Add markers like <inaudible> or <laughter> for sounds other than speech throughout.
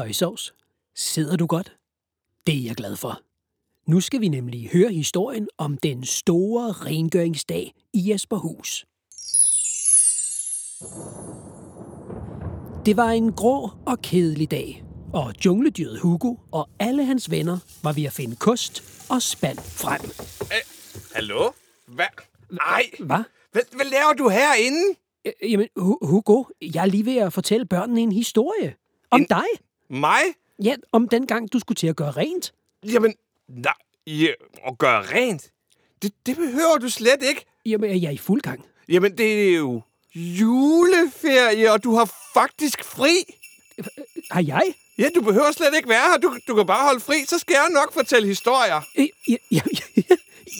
Halløj, Sovs. Sidder du godt? Det er jeg glad for. Nu skal vi nemlig høre historien om den store rengøringsdag i Jesperhus. Det var en grå og kedelig dag, og jungledyret Hugo og alle hans venner var ved at finde kost og spand frem. Hallo? Hvad? Ej, Hvad? hvad, hvad laver du herinde? Øh, Jamen, Hu- Hugo, jeg er lige ved at fortælle børnene en historie. Om En- dig? Mig? Ja, om den gang, du skulle til at gøre rent. Jamen, nej, ja, at gøre rent? Det, det behøver du slet ikke. Jamen, jeg er i fuld gang. Jamen, det er jo juleferie, og du har faktisk fri. Har jeg? Ja, du behøver slet ikke være her. Du, du kan bare holde fri, så skal jeg nok fortælle historier. Øh, ja, ja, ja,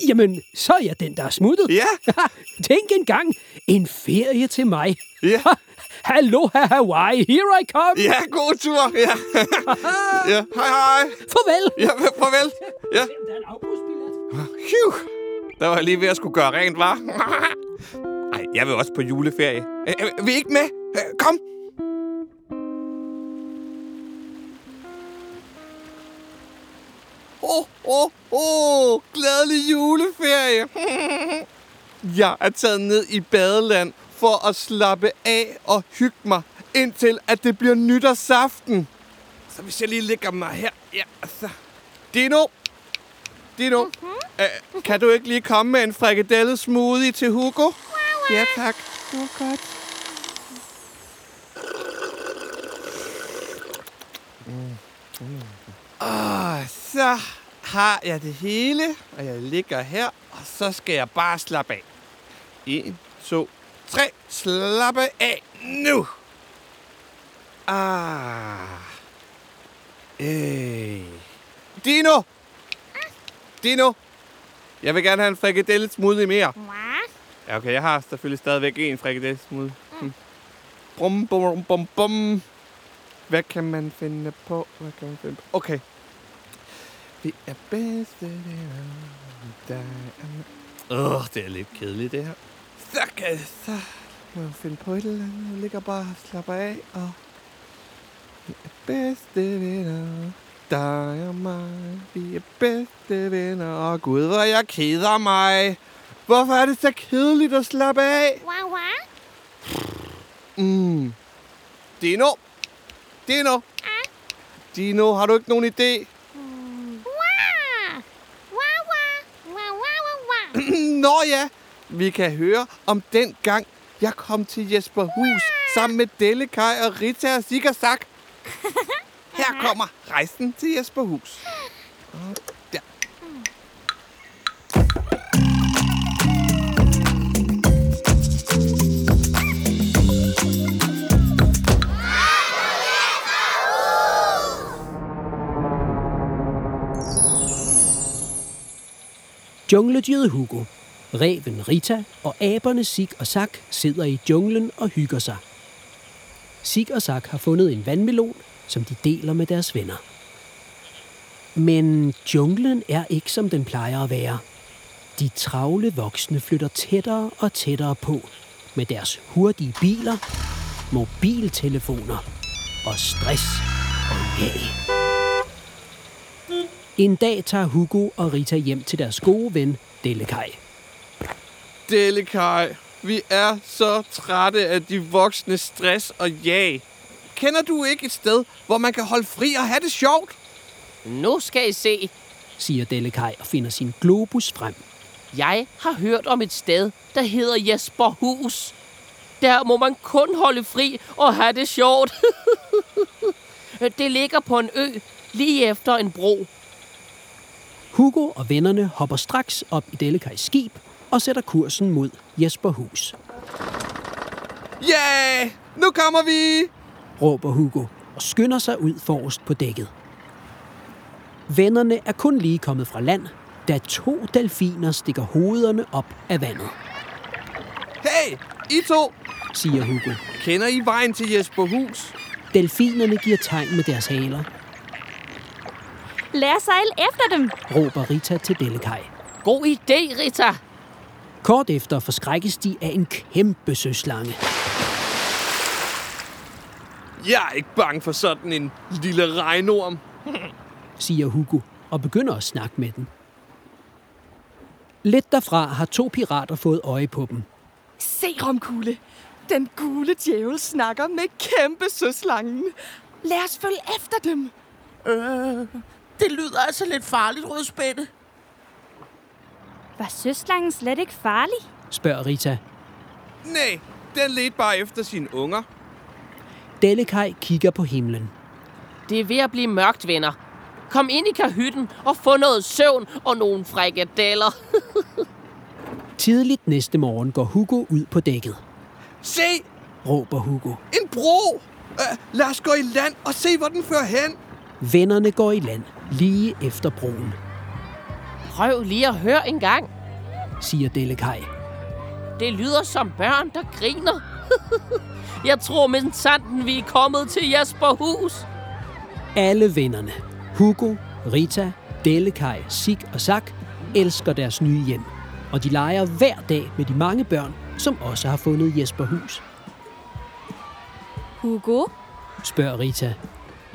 Jamen, så er jeg den, der er smuttet. Ja, <laughs> Tænk engang, en ferie til mig. ja, <laughs> Hallo, Hawaii, here I come. ja, god tur. Ja, <laughs> ja hej hej. Farvel. Ja, farvel. Ja, Der er en afbudsbillet. Phew. Der var jeg lige ved at skulle gøre rent, var. Ej, jeg vil også på juleferie. Øh, øh, vil I ikke med? Kom. Åh, åh, åh, glædelig juleferie. <laughs> Jeg er taget ned i badeland for at slappe af og hygge mig, indtil at det bliver nytårsaften. Så hvis jeg lige lægger mig her. Ja, så. Dino, Dino, øh, kan du ikke lige komme med en frikadelle smoothie til Hugo? Ja, tak. Det var godt. Åh, så har jeg det hele, og jeg ligger her, og så skal jeg bare slappe af. En, to, tre. Slappe af nu. Ah. Øh. Dino! Dino! Jeg vil gerne have en frikadelle smoothie mere. Ja, okay, jeg har selvfølgelig stadigvæk en frikadelle smoothie. Mm. Brum, bum, bum, bum. Hvad kan man finde på? Hvad kan man finde på? Okay. Vi er bedste. Der er... Åh, oh, det er lidt kedeligt, det her. Så kan så må jeg finde på et eller andet. Jeg ligger bare og slapper af, og... Vi er bedste venner. Dig og mig, vi er bedste venner. Og gud, hvor jeg keder mig. Hvorfor er det så kedeligt at slappe af? Wow, wow. Mm. Dino. Dino. Dino, har du ikke nogen idé? Wow. Wow, wow. Wow, wow, wow, wow. Nå ja, vi kan høre om den gang, jeg kom til Jesperhus sammen med Dellekaj og Rita og Sig og Sak. <laughs> Her kommer rejsen til Jesperhus. Og Der. Jungledyret Hugo, reven Rita og aberne Sig og Sak sidder i junglen og hygger sig. Sig og Sak har fundet en vandmelon, som de deler med deres venner. Men junglen er ikke som den plejer at være. De travle voksne flytter tættere og tættere på med deres hurtige biler, mobiltelefoner og stress og jag. En dag tager Hugo og Rita hjem til deres gode ven, Dellekaj. Dellekaj, vi er så trætte af de voksne stress og jag. Kender du ikke et sted, hvor man kan holde fri og have det sjovt? Nu skal I se. siger Dellekaj og finder sin globus frem. Jeg har hørt om et sted, der hedder Jesperhus. Der må man kun holde fri og have det sjovt. <laughs> det ligger på en ø lige efter en bro. Hugo og vennerne hopper straks op i Dellekajs skib og sætter kursen mod Jesperhus. Ja, yeah, nu kommer vi! råber Hugo og skynder sig ud forrest på dækket. Vennerne er kun lige kommet fra land, da to delfiner stikker hovederne op af vandet, Hey, I to! siger Hugo. Kender I vejen til Jesperhus? Delfinerne giver tegn med deres haler, Lad os sejle efter dem. råber Rita til Dellekaj. God idé, Rita. Kort efter forskrækkes de af en kæmpe søslange. Jeg er ikke bange for sådan en lille regnorm. siger Hugo og begynder at snakke med den. Lidt derfra har to pirater fået øje på dem. Se, Romkugle. Den gule djævel snakker med kæmpe søslangen. Lad os følge efter dem. Øh, det lyder altså lidt farligt, rødspætte. Var søslangen slet ikke farlig? spørger Rita. Nej, den ledte bare efter sine unger. Delikaj kigger på himlen. Det er ved at blive mørkt, venner. Kom ind i kahytten og få noget søvn og nogle frikadeller. <laughs> Tidligt næste morgen går Hugo ud på dækket. Se, Råber Hugo. en bro. Uh, lad os gå i land og se, hvor den fører hen. Vennerne går i land lige efter broen, Prøv lige at høre en gang. siger Delikaj. Det lyder som børn, der griner. <laughs> Jeg tror med sanden, vi er kommet til Jesperhus. Alle vennerne, Hugo, Rita, Delikaj, Sig og Sak, elsker deres nye hjem. Og de leger hver dag med de mange børn, som også har fundet Jesperhus, Hugo, spørger Rita.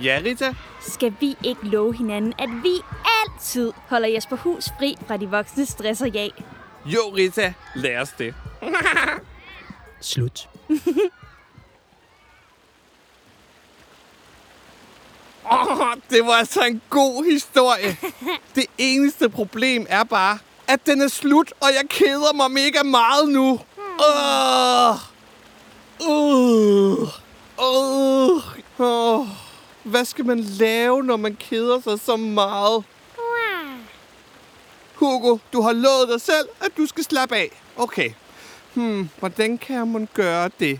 Ja, Rita. skal vi ikke love hinanden, at vi altid holder Jesper Hus fri fra de voksne stress og jag? Jo, Rita. Lad os det. <laughs> Slut. <laughs> Åh, det var altså en god historie. <laughs> Det eneste problem er bare, at den er slut, og jeg keder mig mega meget nu. Åh. Uh. Uh. Uh. Hvad skal man lave, når man keder sig så meget? Hugo, du har lovet dig selv, at du skal slappe af. Okay. Hmm, hvordan kan jeg mon gøre det?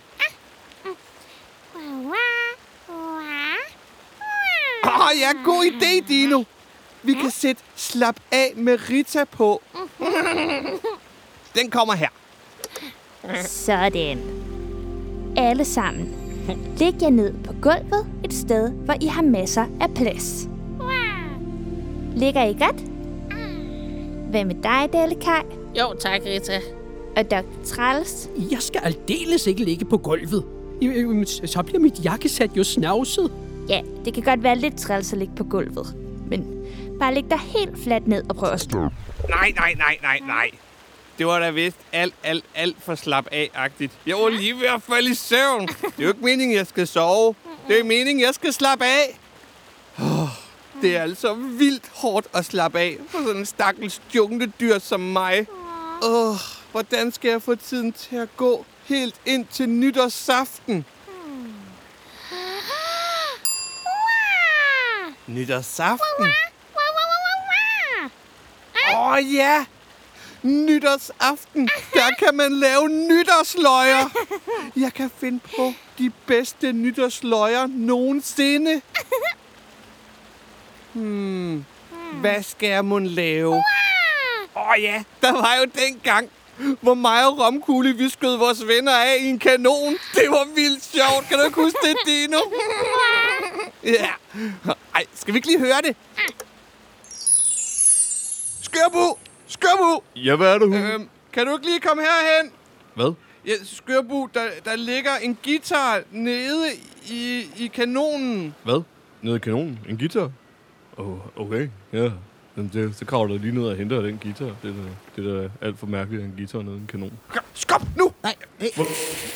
Åh, oh, ja, god idé, Dino. Vi kan sætte slap af med Rita på. Den kommer her. Sådan. Alle sammen. Læg jer ned på gulvet et sted, hvor I har masser af plads. Ligger I godt? Hvad med dig, Delikaj? Jo, tak, Rita. Og Dr. Træls? Jeg skal aldeles ikke ligge på gulvet. Så bliver mit jakkesæt jo snavset. Ja, det kan godt være lidt træls at ligge på gulvet. Men bare læg dig helt fladt ned og prøv at stå. Nej, nej, nej, nej, nej. Det var da vist alt, alt, alt for slap af-agtigt. Jeg var lige ved at falde i søvn. Det er jo ikke meningen, jeg skal sove. Det er meningen, jeg skal slappe af. Det er altså vildt hårdt at slappe af for sådan en stakkels jungledyr som mig. Åh, oh, hvordan skal jeg få tiden til at gå helt ind til nytårsaften? Nytårsaften? Åh oh, ja! Nytårsaften, der kan man lave nytårsløjer. Jeg kan finde på de bedste nytårsløjer nogensinde. <laughs> Hmm, hvad skal jeg mon lave? Åh oh, ja, der var jo dengang, hvor mig og Romkugle, vi skød vores venner af i en kanon. Det var vildt sjovt. Kan du ikke huske det, Dino? ja. Ej, skal vi ikke lige høre det? Skørbu! Skørbu! Ja, hvad er det, hun? Øhm, kan du ikke lige komme herhen? Hvad? Ja, Skørbu, der, der ligger en guitar nede i, i kanonen. Hvad? Nede i kanonen? En guitar? Åh, oh, okay. Ja. Jamen, det, så kravler lige ned og henter den guitar. Det er da, det er da alt for mærkeligt, at en guitar nede i en kanon. Skop nu! Nej, hey.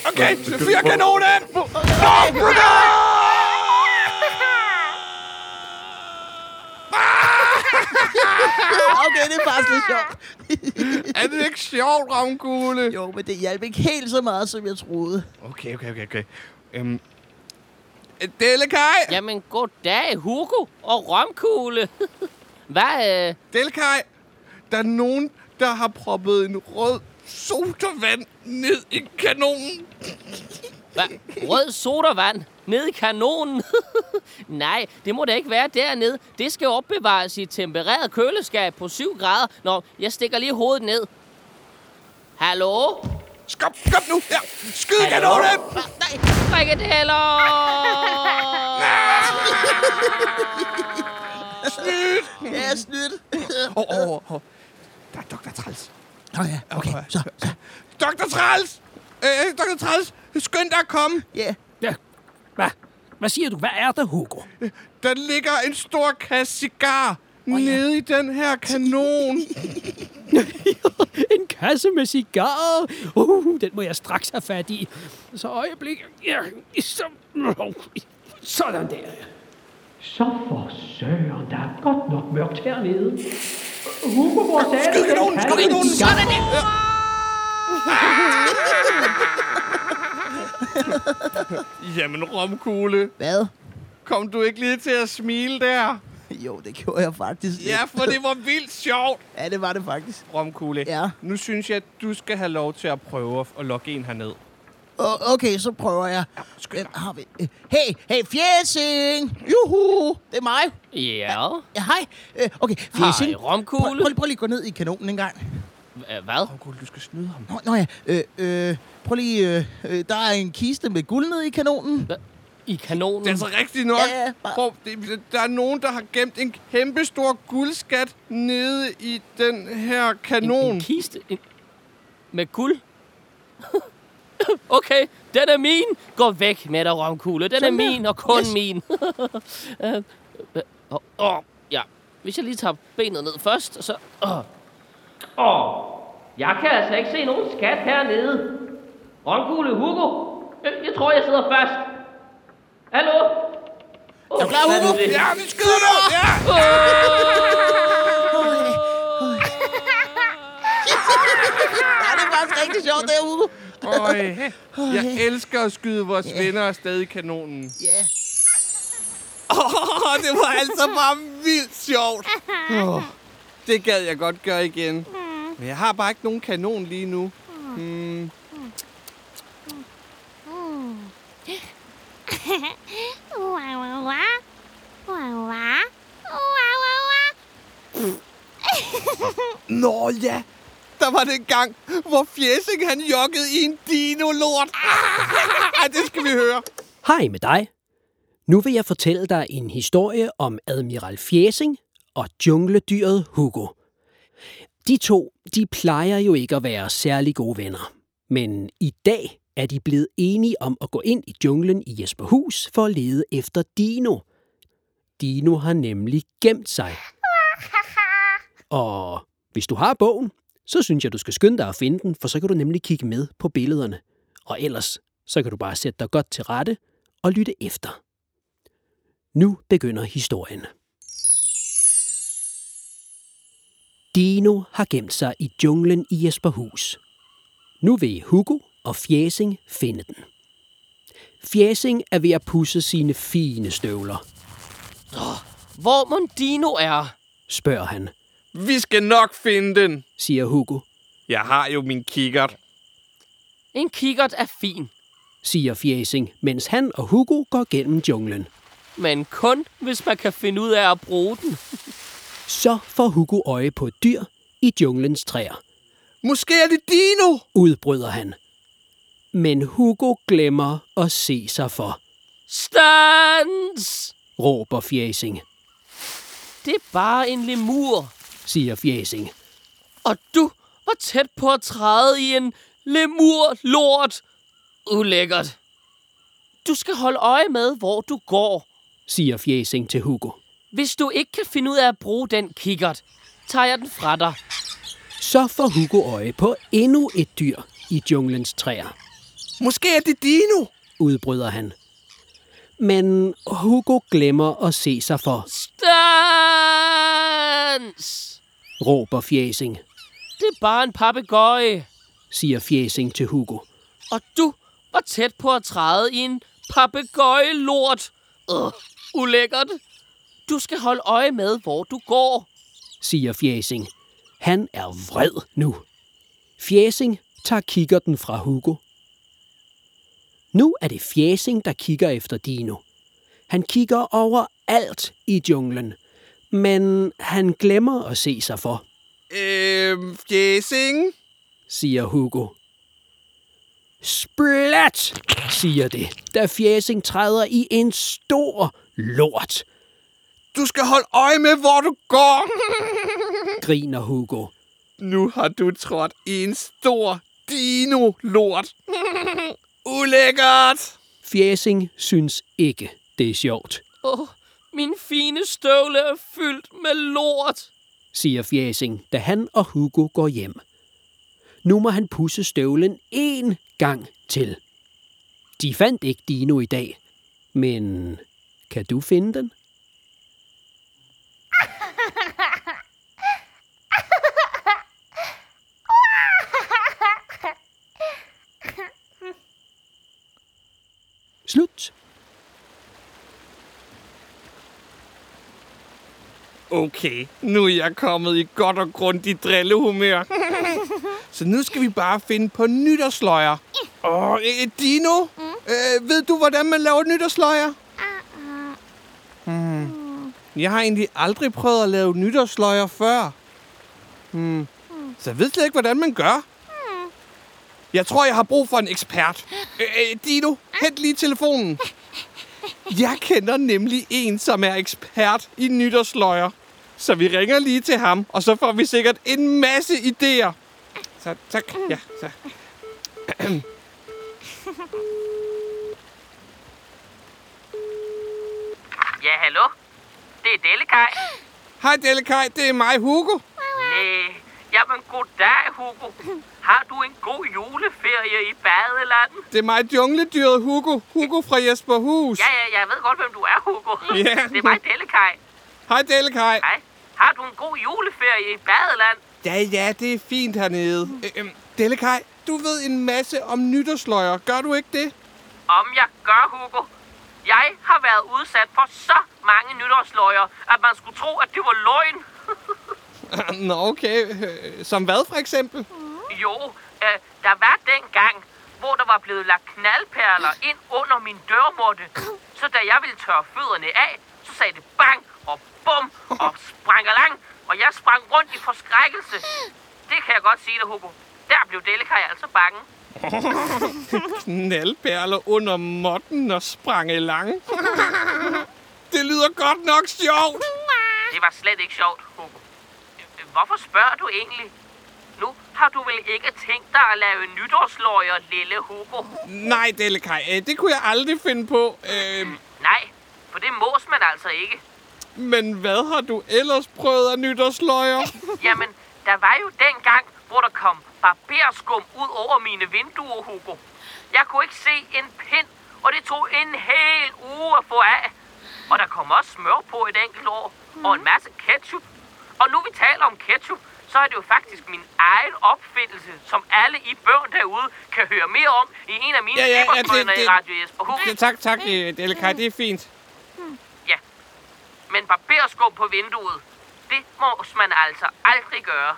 Okay, fyr kanonen! Okay, det er faktisk lidt sjovt. Er det ikke sjovt, Ramkugle? Jo, men det hjalp ikke helt så meget, som jeg troede. Okay, okay, okay, okay. Øhm, Delekaj! Jamen, goddag, Hugo og Romkugle. <laughs> Hvad, øh, Delekaj! Der er nogen, der har proppet en rød sodavand ned i kanonen. hvad? Rød sodavand ned i kanonen? <laughs> Nej, det må da ikke være dernede. Det skal opbevares i et tempereret køleskab på 7 grader. Nå, jeg stikker lige hovedet ned. Hallo? Skop, skop nu! Ja, skyd kanonen! Nej, frikadeller! <laughs> Ja, snydt. Åh, åh, åh, åh. Der er Dr. Træls. Nå ja, okay, så, så. Dr. Træls! Øh, Dr. Træls, skynd dig at komme. Ja, Ja, hvad? Hvad siger du? Hvad er der, Hugo? Der ligger en stor kasse cigar oh, ja. nede i den her kanon. <laughs> <laughs> En kasse med cigarer. Uh, den må jeg straks have fat i. Så øjeblik. Ja, så... Sådan der. Så for søren, der er godt nok mørkt hernede. Hugo, hvor sagde Skyd kanonen, skyd kanonen. Sådan der. Jamen, romkugle. Hvad? Kom du ikke lige til at smile der? <laughs> Jo, det gjorde jeg faktisk. Ja, for det var vildt sjovt. ja det var det faktisk. Romkugle, Ja. nu synes jeg, at du skal have lov til at prøve at logge en herned. O- okay, så prøver jeg. Hvem har vi? Øh, Hey, hey, Fjæsing! Juhu, det er mig. Ja. Ja, hej. Øh, Okay, Hej, Fjæsing. romkugle. Prøv, prøv, prøv lige at gå ned i kanonen en gang. Hva- Hvad? Romkugle, du skal snyde ham. Nå, nå ja, øh, øh, prøv lige, øh, øh, der er en kiste med guld nede i kanonen. I kanonen? Det er altså rigtigt nok. Ja, ja, bare- Prøv, det, der er nogen, der har gemt en kæmpe stor guldskat nede i den her en, kanon. en kiste? En, med guld? <laughs> okay, den er min. Gå væk med dig, romkugle. Den er min, og kun Yes. min. Åh, <laughs> åh, ja. Hvis jeg lige tager benet ned først, og så... Åh, åh. Jeg kan altså ikke se nogen skat hernede. Romkugle, Hugo. Jeg tror, jeg sidder fast. Hallo? Oh, Er du klar, Hugo? Ja, vi skyder nu! Ja! <laughs> Ja, det er faktisk rigtig sjovt, det her, Hugo. Øj, jeg elsker at skyde vores venner afsted i kanonen. Ja. Åh, det var altså bare vildt sjovt. Oh, det gad jeg godt gøre igen. Men jeg har bare ikke nogen kanon lige nu. Hmm. Nå ja, der var den gang, hvor Fjæsing han joggede i en dino-lort. <laughs> Ah, det skal vi høre. Hej med dig. Nu vil jeg fortælle dig en historie om Admiral Fjæsing og jungledyret Hugo. De to, de plejer jo ikke at være særlig gode venner. Men i dag er de blevet enige om at gå ind i junglen i Jesperhus for at lede efter Dino. Dino har nemlig gemt sig. Og hvis du har bogen, så synes jeg, du skal skynde dig at finde den, for så kan du nemlig kigge med på billederne. Og ellers, så kan du bare sætte dig godt til rette og lytte efter. Nu begynder historien. Dino har gemt sig i junglen i Jesperhus. Nu vil Hugo og Fjæsing finde den. Fjæsing er ved at pusse sine fine støvler, Hvor mon Dino er? spørger han, Vi skal nok finde den. siger Hugo, Jeg har jo min kikkert. En kikkert er fin, siger Fjæsing, mens han og Hugo går gennem junglen. men kun hvis man kan finde ud af at bruge den. <laughs> Så får Hugo øje på et dyr i junglens træer. Måske er det Dino. Udbryder han. Men Hugo glemmer at se sig for, Stans! råber Fjæsing, Det er bare en lemur. siger Fjæsing. Og du var tæt på at træde i en lemur-lort. Ulækkert. Du skal holde øje med, hvor du går. siger Fjæsing til Hugo. Hvis du ikke kan finde ud af at bruge den kikkert, tager jeg den fra dig. Så får Hugo øje på endnu et dyr i junglens træer, Måske er det Dino. udbryder han. Men Hugo glemmer at se sig for, Stans! råber Fjæsing, Det er bare en papegøje. siger Fjæsing til Hugo. Og du var tæt på at træde i en papegøjelort. Øh, ulækkert. Du skal holde øje med, hvor du går. siger Fjæsing. Han er vred nu. Fjæsing tager kikkerten fra Hugo. Nu er det Fjæsing, der kigger efter Dino. Han kigger over alt i junglen, men han glemmer at se sig for, Øhm, Fjæsing. siger Hugo. Splat, siger det, da Fjæsing træder i en stor lort, Du skal holde øje med, hvor du går. <laughs> griner Hugo. Nu har du trådt i en stor dino-lort. <laughs> Ulækkert. Fjæsing synes ikke, det er sjovt, Åh, min fine støvle er fyldt med lort. siger Fjæsing, da han og Hugo går hjem. Nu må han pusse støvlen en gang til. De fandt ikke Dino i dag, men kan du finde den? Slut. Okay, nu er jeg kommet i godt og grundigt drillehumør. <laughs> Så nu skal vi bare finde på nytårsløjer. Åh, øh, Dino, øh, ved du, hvordan man laver nytårsløjer? Hmm. Jeg har egentlig aldrig prøvet at lave nytårsløjer før. Hmm. Så jeg ved slet ikke, hvordan man gør. Jeg tror, jeg har brug for en ekspert. Øh, Dino, hent lige telefonen. Jeg kender nemlig en, som er ekspert i nytårsløjer. Så vi ringer lige til ham, og så får vi sikkert en masse idéer. Så tak. Ja, så. Ja, hallo? Det er Delikaj. Hej Delikaj, det er mig, Hugo. Jamen goddag, Hugo. Har du en god juleferie i badeland? Det er mig, jungledyret Hugo. Hugo fra Jesperhus. Ja, ja, jeg ved godt, hvem du er, Hugo. Ja. Det er mig, Delikaj. Hej Delikaj. Hej. Har du en god juleferie i badeland? Ja, ja, det er fint hernede. Øh, øhm, Delikaj, du ved en masse om nytårsløjer. Gør du ikke det? Om jeg gør, Hugo. Jeg har været udsat for så mange nytårsløjer, at man skulle tro, at det var løgn. <laughs> <laughs> Nå, okay. Som hvad for eksempel? Jo, øh, der var den gang, hvor der var blevet lagt knaldperler ind under min dørmåtte. Så da jeg ville tørre fødderne af, så sagde det bang og bum og sprang lang, og jeg sprang rundt i forskrækkelse. Det kan jeg godt sige dig, Hugo. Der blev Delikaj altså bange. <laughs> Knaldperler under måtten og sprang lang. det lyder godt nok sjovt. Det var slet ikke sjovt, Hvorfor spørger du egentlig? Nu har du vel ikke tænkt dig at lave nytårsløjer, lille Hugo? Nej, Delikaj, øh, det kunne jeg aldrig finde på. Øh, Nej, for det mås man altså ikke. men hvad har du ellers prøvet af nytårsløjer? <laughs> Jamen, der var jo den gang, hvor der kom barberskum ud over mine vinduer, Hugo. Jeg kunne ikke se en pind, og det tog en hel uge at få af. Og der kom også smør på et enkelt år, og en masse ketchup. Og nu vi taler om ketchup, så er det jo faktisk min egen opfindelse, som alle I børn derude kan høre mere om i en af mine Ja, ja, ja, det- det- i Radio Jesper Hugo. Ja, tak, tak, øh, Delikaj, det er fint. Ja, men barberskum på vinduet, det må man altså aldrig gøre.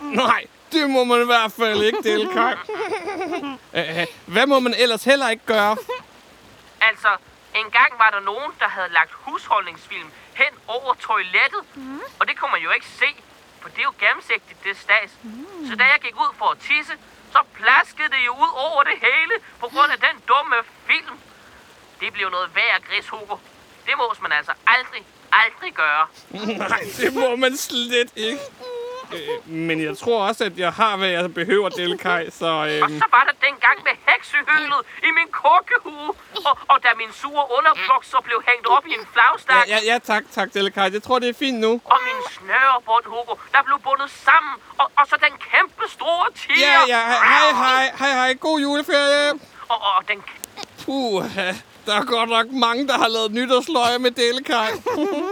Nej, det må man i hvert fald ikke, Delikaj. <laughs> Øh, Hvad må man ellers heller ikke gøre? Altså, en gang var der nogen, der havde lagt husholdningsfilm hen over toilettet. Mm. Og det kunne man jo ikke se, for det er jo gennemsigtigt, det stas. Mm. Så da jeg gik ud for at tisse, så plaskede det jo ud over det hele på grund af den dumme film. Det blev noget værd gris, Hugo. Det må man altså aldrig, aldrig gøre. Nej, det må man slet ikke. Øh, Men jeg tror også, at jeg har, hvad jeg behøver, Delikaj, så... Og Øhm, så var der dengang med heksehylet i min kokkehue. Og, og da min sure underbukser blev hængt op i en ja, flagstang. ja, ja, tak, tak, Delikaj. Jeg tror, det er fint nu. Og min snørebånd, Hugo, der blev bundet sammen. Og, og så den kæmpe store tiger. Ja, ja, hej, hej, hej, hej. God juleferie. Og, og den... Puh, der er godt nok mange, der har lavet nytårsløjer med Delikaj.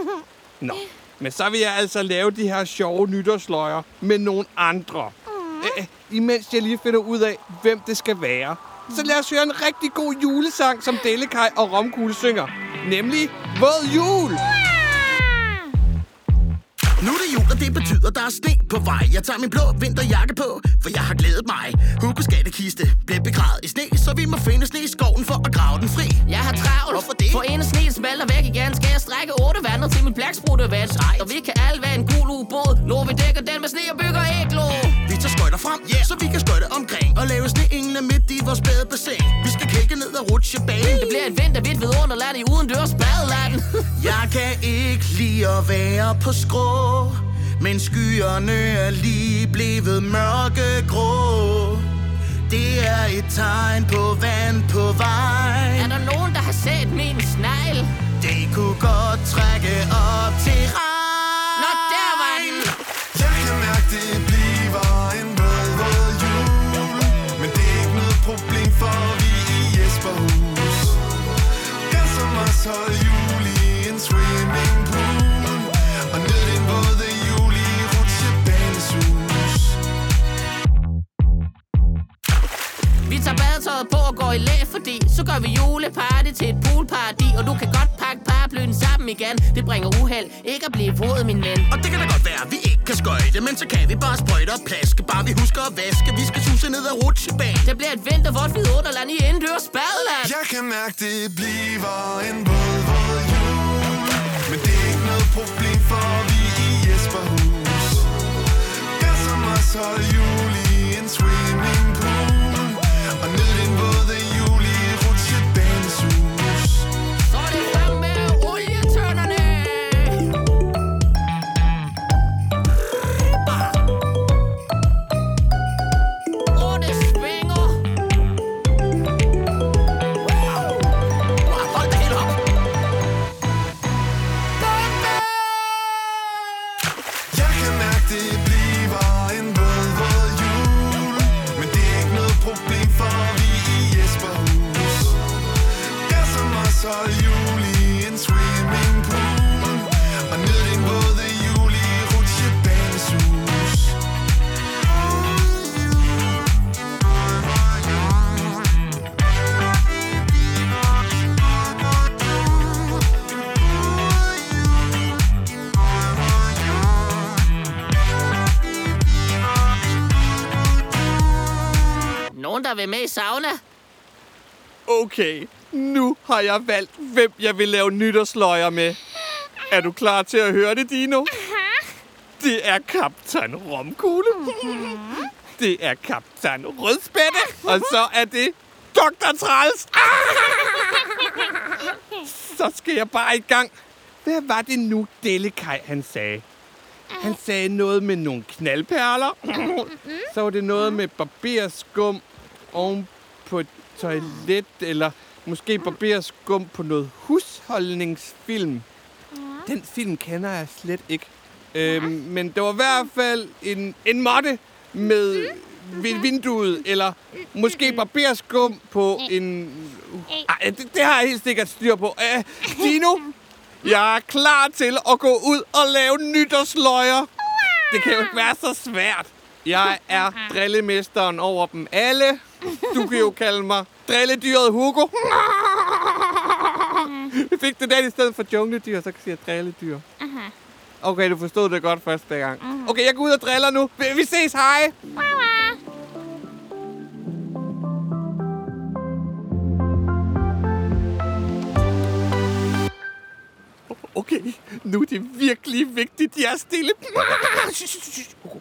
<laughs> Nå, men så vil jeg altså lave de her sjove nytårsløjer med nogle andre. Æ, imens jeg lige finder ud af, hvem det skal være. Så lad os høre en rigtig god julesang, som Delikaj og Romkugle synger. Nemlig Våd Jul! Nu er det jul, og det betyder, der er sne på vej. Jeg tager min blå vinterjakke på, for jeg har glædet mig. Hugo skattekiste bliver begravet i sne, så vi må finde sne i skoven for at grave den fri. Jeg har travlt. Hvorfor det? For en sne smelter væk igen. Skal jeg strække otte vandre til min blækspruttevand? Sejt. Og vi kan alle være en gul ubåd. Når vi dækker den med sne og bygger æglo. Vi tager skøjter frem, yeah. så vi kan skøjte omkring og lave sneengle midt i vores badebassin. Vi skal kække ned og rutsche bane. Det bliver et vintervidt vidunderland i udendørs badeland. <laughs> Jeg kan ikke lide at være på skrå Men skyerne er lige blevet mørkegrå Det er et tegn på vand på vej er der nogen, der har set min snegl? kunne godt trække op til rand. Nå, der var den. Jeg kan mærke, det bliver 12 juli i en swimmingpool. Og ned den våde juli i rutsjebanesus. Vi tager badetøjet på og går i læ, fordi så gør vi juleparty til et poolparty Og du kan godt pakke paraplyen sammen igen. Det bringer uheld, ikke at blive våd, min ven. Og det kan da godt være, at vi ikke kan skøjte Men så kan vi bare sprøjte og plaske. Bare vi husker at vaske. Vi skal suse ned ad rutsjebanen. Det bliver et vintervådt vidunderland i indendørs badeland. Jeg kan mærke, det bliver en våd, våd jul. Men det er ikke noget problem, for vi i Jesperhus. Gør som os hold jul vil med i sauna? Okay, nu har jeg valgt, hvem jeg vil lave nytårsløjer med. Er du klar til at høre det, Dino? Det er kaptajn Romkugle. Det er kaptajn Rødspætte. Og så er det Dr. Træls. Så skal jeg bare i gang. Hvad var det nu, Dellekaj, han sagde? Han sagde noget med nogle knaldperler. Så var det noget med barberskum oven på et toilet, eller måske barberskum på noget husholdningsfilm. Den film kender jeg slet ikke. Øhm, men det var i hvert fald en, en måtte med ved vinduet, eller måske barberskum på en... Ej, det, det har jeg helt sikkert styr på. Æh, Dino, <laughs> jeg er klar til at gå ud og lave nytårsløjer. Det kan jo ikke være så svært. Jeg <laughs> er drillemesteren over dem alle. Du kan jo kalde mig drilledyret Hugo. <laughs> Vi fik det den i stedet for jungledyr, så kan jeg sige drilledyr. Okay, du forstod det godt første gang. Okay, jeg går ud og driller nu. Vi vi ses, hej! Okay, nu er det virkelig vigtigt, jeg er stille. <laughs>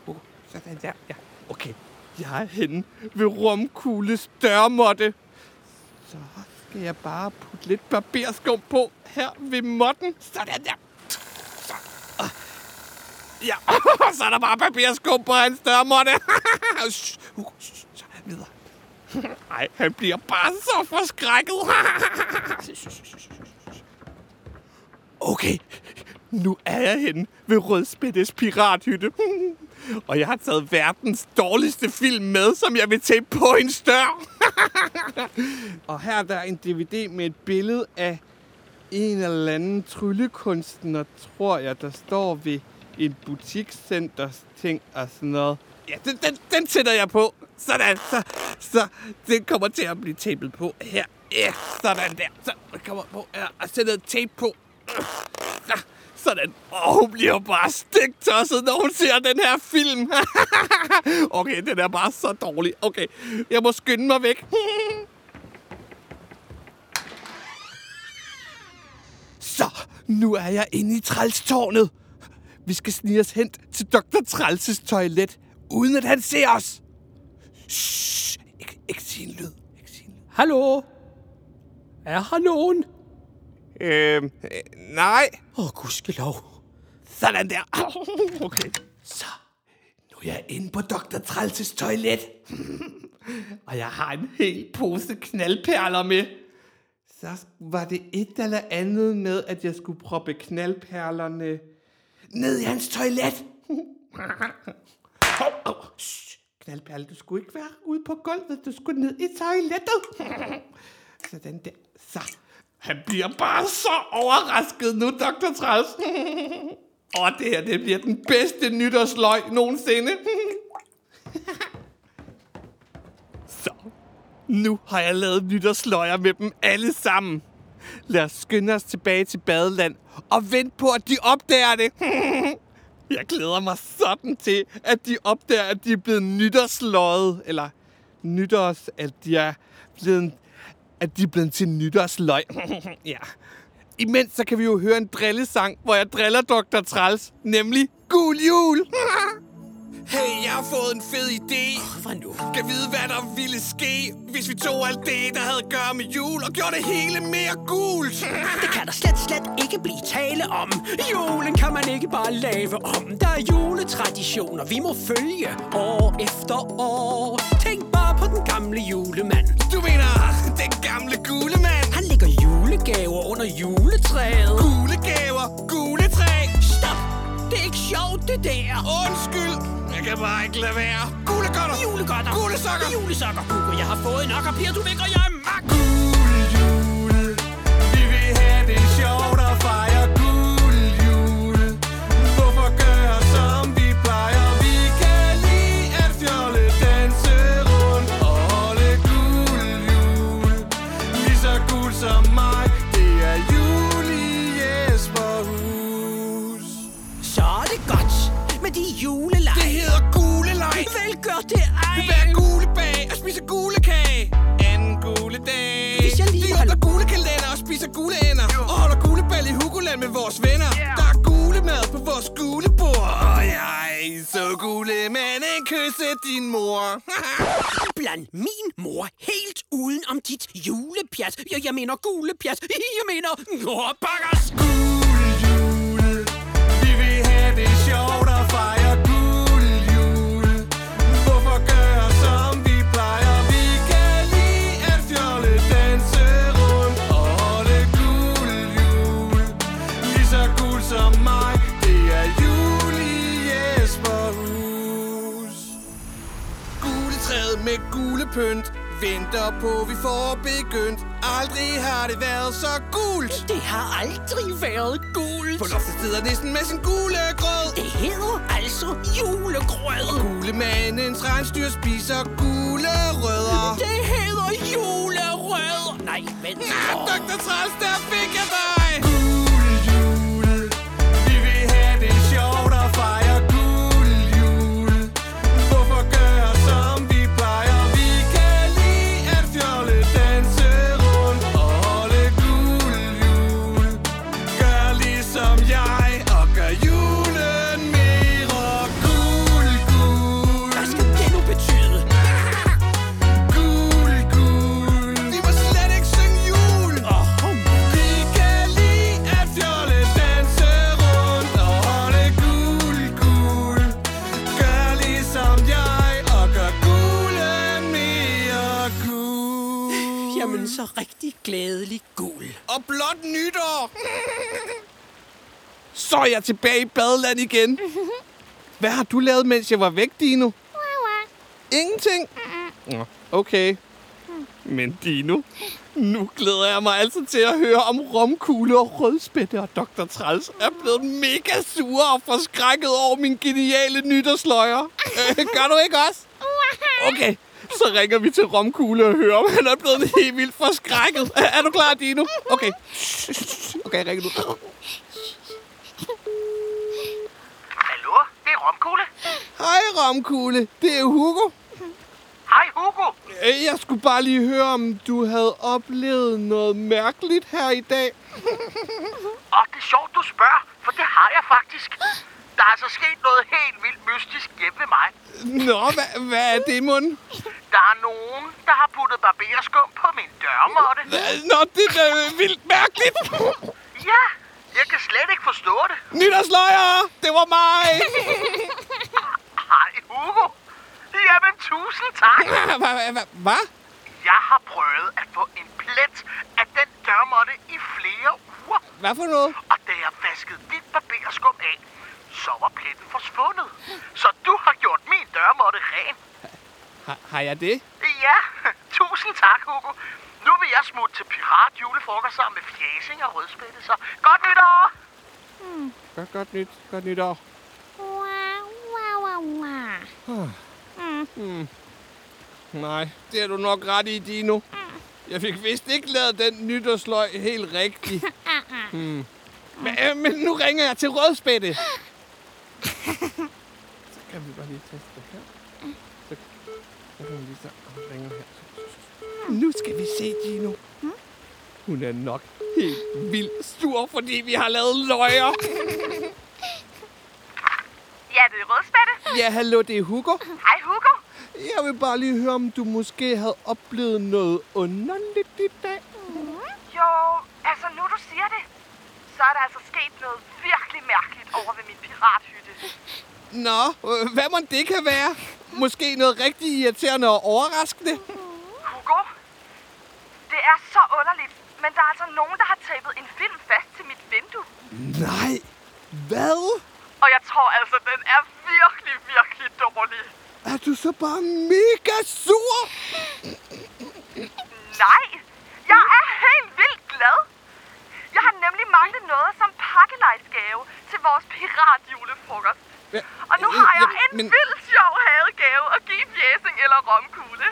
Sådan der, ja. Okay, jeg er henne ved rumkugles dørmåtte. Så skal jeg bare putte lidt barberskum på her ved måtten. Sådan der. Så. Ja, så er der bare barberskum på hans dørmåtte. Så <laughs> videre. Ej, han bliver bare så forskrækket. <laughs> Okay, nu er jeg henne ved Rødspættes pirathytte. <laughs> <laughs> Og jeg har taget verdens dårligste film med, som jeg vil tage på en stør. <laughs> Og her er der en DVD med et billede af en eller anden tryllekunstner, tror jeg, der står ved et butikscenters ting og sådan noget. Ja, den, den, den sætter jeg på. Sådan, så, så den kommer til at blive tapet på her. Ja, sådan der. Så kommer på her og sætter tape på. Ja, sådan. Og hun bliver bare stegtosset, når hun ser den her film. <laughs> okay, den er bare så dårlig. Okay, jeg må skynde mig væk. <laughs> så, nu er jeg inde i trælstårnet. Vi skal snige os hen til Dr. Trælses toilet, uden at han ser os. Shh, ikke, ikke sige en lyd. Ikke sige en lyd. Hallo? Er her nogen? Øhm, øh, nej. Åh, oh, gudskelov. Sådan der. Okay. Så, nu er jeg inde på Dr. Trælses toilet. <laughs> Og jeg har en hel pose knaldperler med. Så var det et eller andet med, at jeg skulle proppe knaldperlerne ned i hans toilet. Hov, hov, shh. Knaldperle, du skulle ikke være ude på gulvet. Du skulle ned i toilettet. <laughs> Sådan der. Så. Han bliver bare så overrasket nu, Dr. Træls. <laughs> Og det her, det bliver den bedste nytårsløg nogensinde. <laughs> Så, nu har jeg lavet nytårsløjer med dem alle sammen. Lad os skynde os tilbage til badeland og vente på, at de opdager det. <laughs> Jeg glæder mig sådan til, at de opdager, at de er blevet nytårsløjet. Eller nytårs, at de er blevet, at de er blevet til nytårsløg. <laughs> ja. Imens så kan vi jo høre en drillesang, hvor jeg driller Dr. Træls, nemlig Gul Jul. <laughs> Hey, jeg har fået en fed idé. Oh, Hvad nu? Kan vide, hvad der ville ske, hvis vi tog alt det, der havde at gøre med jul, og gjorde det hele mere gult. <laughs> Det kan der slet, slet ikke blive tale om. Julen kan man ikke bare lave om. Der er juletraditioner, vi må følge år efter år. Tænk på den gamle julemand. Du mener, den gamle gule mand? Han lægger julegaver under juletræet. Gule gaver, gule træ. Stop! Det er ikke sjovt, det der. Undskyld, jeg kan bare ikke lade være. Gule godter. Julegodter. Gule sokker. Julesokker. Hugo, jeg har fået nok, og Pia, du vækker, jeg er mak. Gul jul. Vi vil have det sjovt som mig, det er jul i Jesperhus. Så er det godt med de juleleg. Det hedder guleleg. Vel gør det ej. Hver gule bag og spiser gule kage. Anden gule dag. Hvis jeg lige Vi må holde- åbner gule kalender og spiser gule ender. Og holder gule bal i Hugoland med vores venner. Der er gule mad på vores gule bord. Og jeg så gule, men en kysse din mor. <laughs> Bland min mor helt uden om dit julepjat. Jeg, jeg mener gulepjat. <laughs> Jeg mener... nordbakkers gule jul. Vi vil have det sjovt med gule pynt Venter på, vi får begyndt Aldrig har det været så gult Det har aldrig været gult. På loftet sidder næsten med sin gule grød Det hedder altså julegrød. Gulemandens rensdyr spiser gule rødder Det hedder julerød. Nej, vent. Ah, Dr. Træls, der glædelig gul. Og blot nytår. Så er jeg tilbage i badeland igen. Hvad har du lavet, mens jeg var væk, Dino? Ingenting? Nå, okay. Men Dino, nu glæder jeg mig altså til at høre om romkugle og rødspætte og Dr. Træls er blevet mega sure og forskrækket over min geniale nytårsløjer. Øh, gør du ikke også? Okay, så ringer vi til romkugle og hører, om han er blevet helt vildt forskrækket. Er, er du klar, Dino? Okay. Okay, ringer du. Hallo, det er Romkugle. Hej, romkugle. Det er Hugo. Hej Hugo. Øh, Jeg skulle bare lige høre, om du havde oplevet noget mærkeligt her i dag. Og det er sjovt, du spørger, for det har jeg faktisk. Der er altså sket noget helt vildt mystisk hjemme ved mig. Nå, hvad, hvad er det, mund? Der er nogen, der har puttet barberskum på min dørmåtte. Nå, det er da vildt mærkeligt. Ja, jeg kan slet ikke forstå det. Nytårsløjer, det var mig. Hej Hugo. Jamen, tusind tak. Hvad? Hvad? Jeg har prøvet at få en plet af den dørmåtte i flere uger. Hvad for noget? Og da jeg vaskede dit barberskum af, så var pletten forsvundet. Så du har gjort min dørmåtte ren. Har, har jeg det? Ja, <laughs> tusind tak, Hugo. Nu vil jeg smutte til pirat julefrokost sammen med fjæsing og rødspætte, så godt nytår! Godt, godt nyt. Godt nytår. Hmm. Nej, det er du nok ret i, Dino. Jeg fik vist ikke lavet den nytårsløg helt rigtig. <laughs> Hmm. Men, øh, men nu ringer jeg til Rødspætte. <gasps> <gasps> Bare lige teste det her. Så, så kan vi lige så Åh, ringer her. Nu skal vi se, Dino. Hun er nok helt vildt sur, fordi vi har lavet løjer. <laughs> Ja, det er rødspætte. Ja, hallo, det er Hugo. Hej, Hugo. Jeg vil bare lige høre, om du måske havde oplevet noget underligt i dag. Jo, altså nu du siger det, så er der altså sket noget virkelig mærkeligt over ved min pirathytte. Nå, øh, hvad må det kan være? Måske noget rigtig irriterende og overraskende? Hugo, det er så underligt, men der er altså nogen, der har tapet en film fast til mit vindue. Nej, hvad? Og jeg tror altså, den er virkelig, virkelig dårlig. Er du så bare mega sur? Nej, jeg er helt vildt glad. Jeg har nemlig manglet noget som pakkelejsgave til vores piratjulefrokost. Ja, Og nu har jeg en men- vildt sjov hadegave at give fjæsing eller romkugle.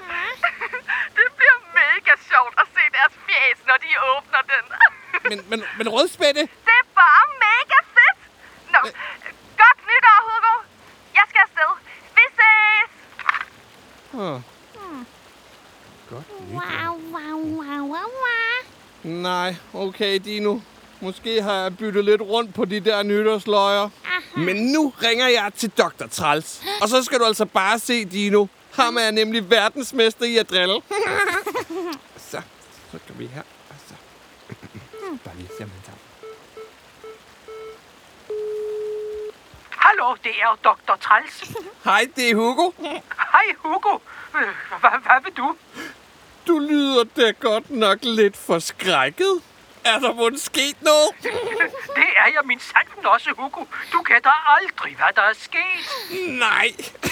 <laughs> det bliver mega sjovt at se deres fjæs, når de åbner den. <laughs> Men, men, men rødspætte? det er bare mega fedt. Nå, godt nytår, Hugo. Jeg skal afsted. Vi ses. Oh. Godt Wow, wow, wow, wow, wow. Nej, okay, Dino. Måske har jeg byttet lidt rundt på de der nytårsløjer. Men nu ringer jeg til Dr. Træls. Og så skal du altså bare se, Dino. Ham er nemlig verdensmester i at drille. <laughs> så, så kan vi her. Og så. Bare lige se, om han tager. Hallo, det er Dr. Træls. Hej, det er Hugo. Hej, Hugo. Hvad, hvad vil du? Du lyder da godt nok lidt forskrækket. Er der måske sket noget? <laughs> Det er jeg min sanden også, Hugo. Du gætter aldrig, hvad der er sket. Nej,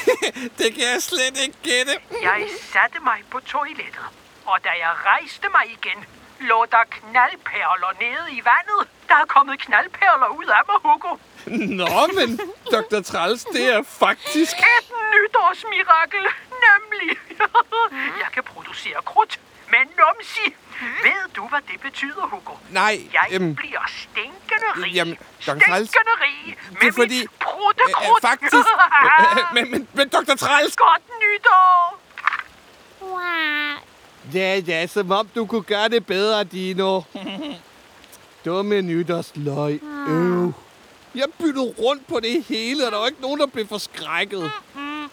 <laughs> det kan jeg slet ikke gætte. Jeg satte mig på toilettet, og da jeg rejste mig igen, lå der knaldperler nede i vandet. Der er kommet knaldperler ud af mig, Hugo. Nå, men Dr. Træls, det er faktisk... Et nytårsmirakel, nemlig. <laughs> jeg kan producere krudt med numsi. Ved du, hvad det betyder, Hugo? Nej, Jeg øhm, bliver stinkende rig. Jamen, Stinkende rig med det er fordi... mit pruttekrudt. Øh, faktisk... øh, <laughs> men, men, men Dr. Træls... Godt nytår! Wow. Ja, ja, som om du kunne gøre det bedre, Dino. Dumme nytårsløg. Øv. Jeg byttede rundt på det hele, og der var ikke nogen, der blev forskrækket. Mm.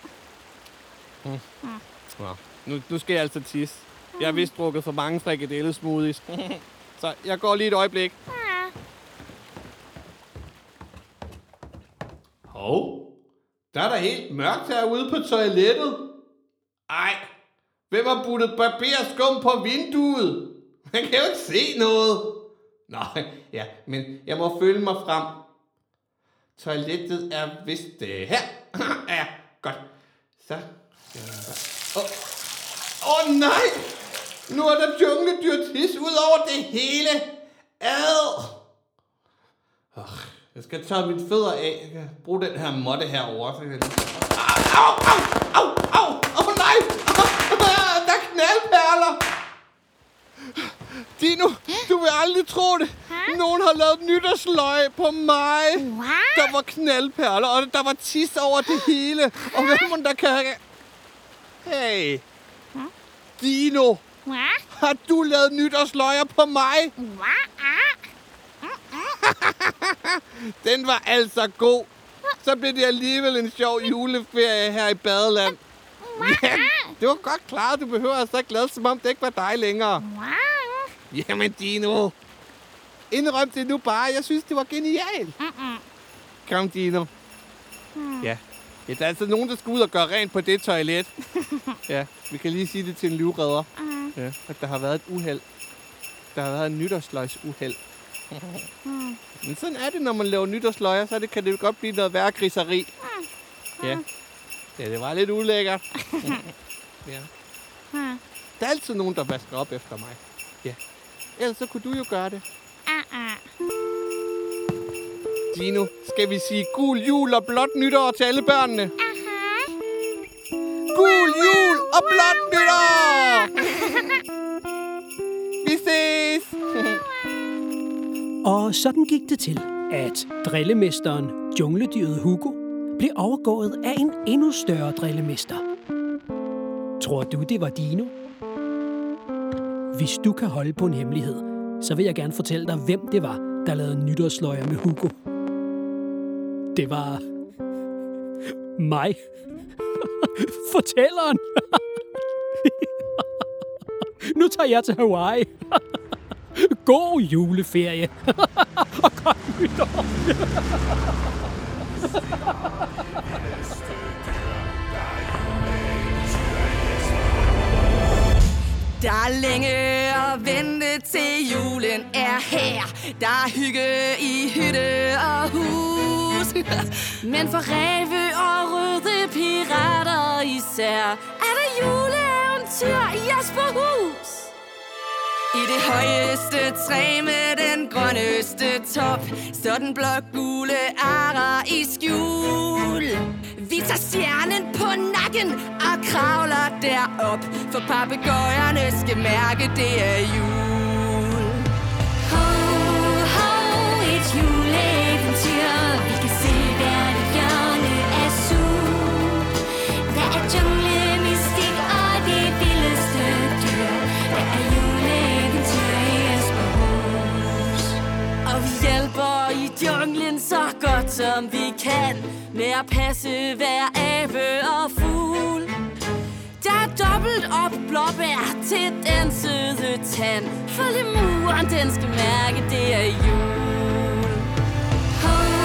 Nå, nu, nu skal jeg altså tisse. Jeg har vist drukket for mange frikadelle-smoothies. Så jeg går lige et øjeblik. Hov, der er da helt mørkt herude på toilettet. Ej, hvem har puttet barberskum på vinduet? Man kan jo ikke se noget. Nej, ja, men jeg må følge mig frem. Toilettet er vist øh, her. <clears throat> ja, godt. Så. Øh, åh, oh, nej! Nu er der jungledyr tis ud over det hele. Ad! Oh, jeg skal tørre mine fødder af. Jeg kan bruge den her måtte herovre. Au, au, au, au! Oh, nej! <laughs> Der er knaldperler! Dino, du vil aldrig tro det. Nogen har lavet nytårsløg på mig. Der var knaldperler, og der var tis over det hele. Og hvem der kan... Hey. Dino, har du lavet nytårsløjer på mig? <laughs> Den var altså god. Så blev det alligevel en sjov juleferie her i Badeland. <laughs> Ja, det var godt klaret. Du behøver altså ikke lade, som om det ikke var dig længere. Jamen, Dino. Indrøm det nu bare. Jeg synes, det var genialt. Kom, Dino. Ja. ja. Der er altså nogen, der skal ud og gøre rent på det toilet. <laughs> ja, vi kan lige sige det til en livredder. Ja, at der har været et uheld. der har været en nytårsløgsuheld. Men sådan er det, når man laver nytårsløjer, så det, kan det godt blive noget værre griseri. Ja. ja, det var lidt ulækkert. <laughs> ja. Der er altid nogen, der vasker op efter mig. Ja. Ellers så kunne du jo gøre det. Dino, skal vi sige gul jul og blåt nytår til alle børnene? Gul jul og blåt nytår! Og sådan gik det til, at drillemesteren, jungledyret Hugo, blev overgået af en endnu større drillemester. Tror du, det var Dino? Hvis du kan holde på en hemmelighed, så vil jeg gerne fortælle dig, hvem det var, der lavede nytårsløjer med Hugo. Det var mig. <laughs> Fortælleren. <laughs> nu tager jeg til Hawaii. <laughs> God juleferie. <laughs> Og godt nytår. Der er længe at vente til julen er her. Der er hygge i hytte og hus. <laughs> Men for ræve og røde pirater især er der juleeventyr i Jesperhus. I det højeste træ med den grønneste top. Så den blå-gule ara i skjul. Vi tager stjernen på nakken og kravler derop. For papegøjerne skal mærke, det er jul. Ho, ho, et juleeventyr. Hjælper i junglen så godt som vi kan Med at passe hver abe og fugl. Der er dobbelt op blåbær til den søde tand. For lemuren den skal mærke det er jul. Ho,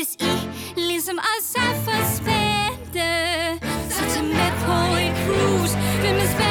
Men I, ligesom os, er for spændte, så tag med på et cruise. vil man spænding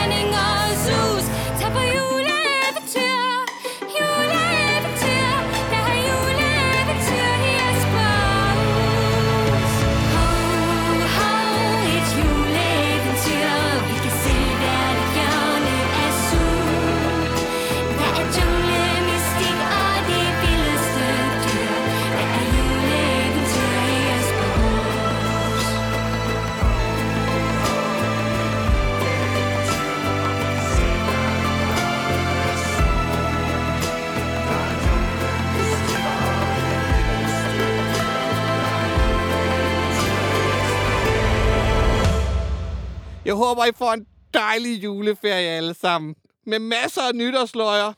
Jeg håber, I får en dejlig juleferie alle sammen. Med masser af nytårsløjer.